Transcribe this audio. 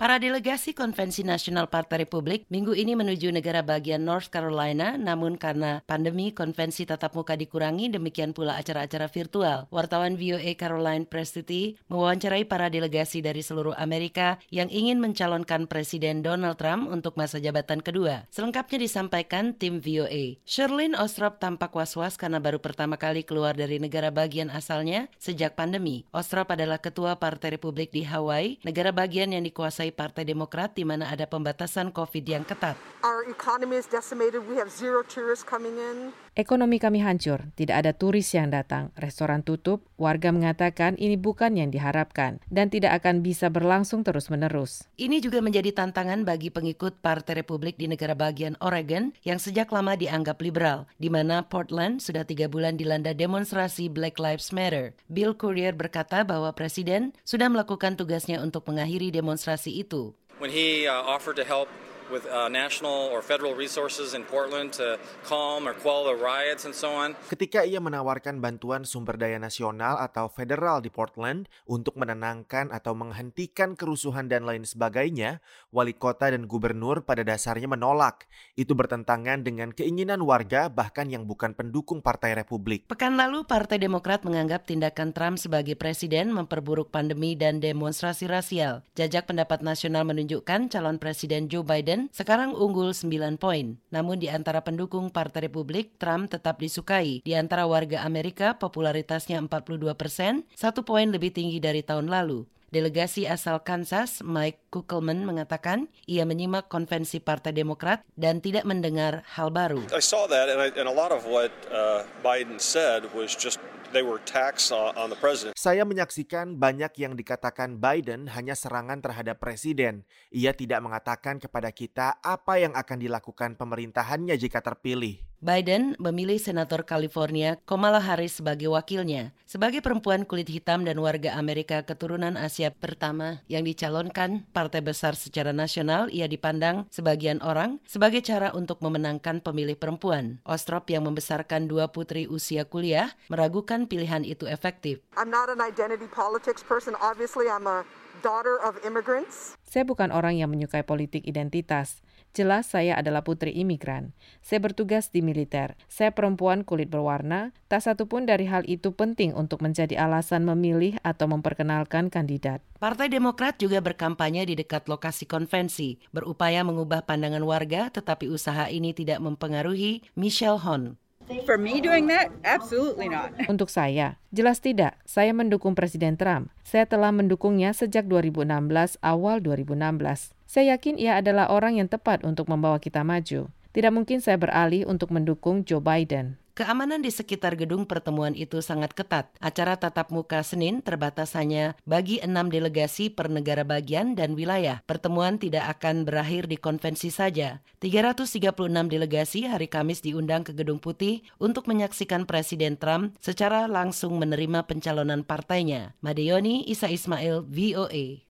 Para delegasi Konvensi Nasional Partai Republik minggu ini menuju negara bagian North Carolina, namun karena pandemi konvensi tatap muka dikurangi, demikian pula acara-acara virtual. Wartawan VOA Caroline Prestuti mewawancarai para delegasi dari seluruh Amerika yang ingin mencalonkan Presiden Donald Trump untuk masa jabatan kedua. Selengkapnya disampaikan tim VOA. Sherlyn Ostrop tampak was-was karena baru pertama kali keluar dari negara bagian asalnya sejak pandemi. Ostrop adalah ketua Partai Republik di Hawaii, negara bagian yang dikuasai Partai Demokrat di mana ada pembatasan COVID yang ketat. Ekonomi kami hancur, tidak ada turis yang datang, restoran tutup, warga mengatakan ini bukan yang diharapkan dan tidak akan bisa berlangsung terus-menerus. Ini juga menjadi tantangan bagi pengikut Partai Republik di negara bagian Oregon yang sejak lama dianggap liberal, di mana Portland sudah tiga bulan dilanda demonstrasi Black Lives Matter. Bill Courier berkata bahwa Presiden sudah melakukan tugasnya untuk mengakhiri demonstrasi itu. When he uh, offered to help with uh, national or federal resources in Portland to calm or quell the riots and so on. Ketika ia menawarkan bantuan sumber daya nasional atau federal di Portland untuk menenangkan atau menghentikan kerusuhan dan lain sebagainya, wali kota dan gubernur pada dasarnya menolak. Itu bertentangan dengan keinginan warga bahkan yang bukan pendukung Partai Republik. Pekan lalu, Partai Demokrat menganggap tindakan Trump sebagai presiden memperburuk pandemi dan demonstrasi rasial. Jajak pendapat nasional menunjukkan calon presiden Joe Biden sekarang unggul 9 poin. Namun di antara pendukung Partai Republik, Trump tetap disukai. Di antara warga Amerika, popularitasnya 42 persen, satu poin lebih tinggi dari tahun lalu. Delegasi asal Kansas, Mike Kuckelman, mengatakan ia menyimak konvensi Partai Demokrat dan tidak mendengar hal baru. I saw that, and, I, and a lot of what uh, Biden said was just they were attacks on, on the president. Saya menyaksikan banyak yang dikatakan Biden hanya serangan terhadap presiden. Ia tidak mengatakan kepada kita apa yang akan dilakukan pemerintahannya jika terpilih. Biden memilih Senator California Kamala Harris sebagai wakilnya. Sebagai perempuan kulit hitam dan warga Amerika keturunan Asia pertama yang dicalonkan partai besar secara nasional, ia dipandang sebagian orang sebagai cara untuk memenangkan pemilih perempuan. Ostrop yang membesarkan dua putri usia kuliah meragukan pilihan itu efektif. I'm not an identity politics person. Obviously, I'm a daughter of immigrants. Saya bukan orang yang menyukai politik identitas. Jelas saya adalah putri imigran. Saya bertugas di militer. Saya perempuan kulit berwarna. Tak satu pun dari hal itu penting untuk menjadi alasan memilih atau memperkenalkan kandidat. Partai Demokrat juga berkampanye di dekat lokasi konvensi, berupaya mengubah pandangan warga tetapi usaha ini tidak mempengaruhi Michelle Hon. For me doing that, absolutely not. Untuk saya, jelas tidak. Saya mendukung Presiden Trump. Saya telah mendukungnya sejak 2016, awal 2016. Saya yakin ia adalah orang yang tepat untuk membawa kita maju. Tidak mungkin saya beralih untuk mendukung Joe Biden. Keamanan di sekitar gedung pertemuan itu sangat ketat. Acara tatap muka Senin terbatas hanya bagi enam delegasi per negara bagian dan wilayah. Pertemuan tidak akan berakhir di konvensi saja. 336 delegasi hari Kamis diundang ke Gedung Putih untuk menyaksikan Presiden Trump secara langsung menerima pencalonan partainya. Madeoni Isa Ismail, VOA.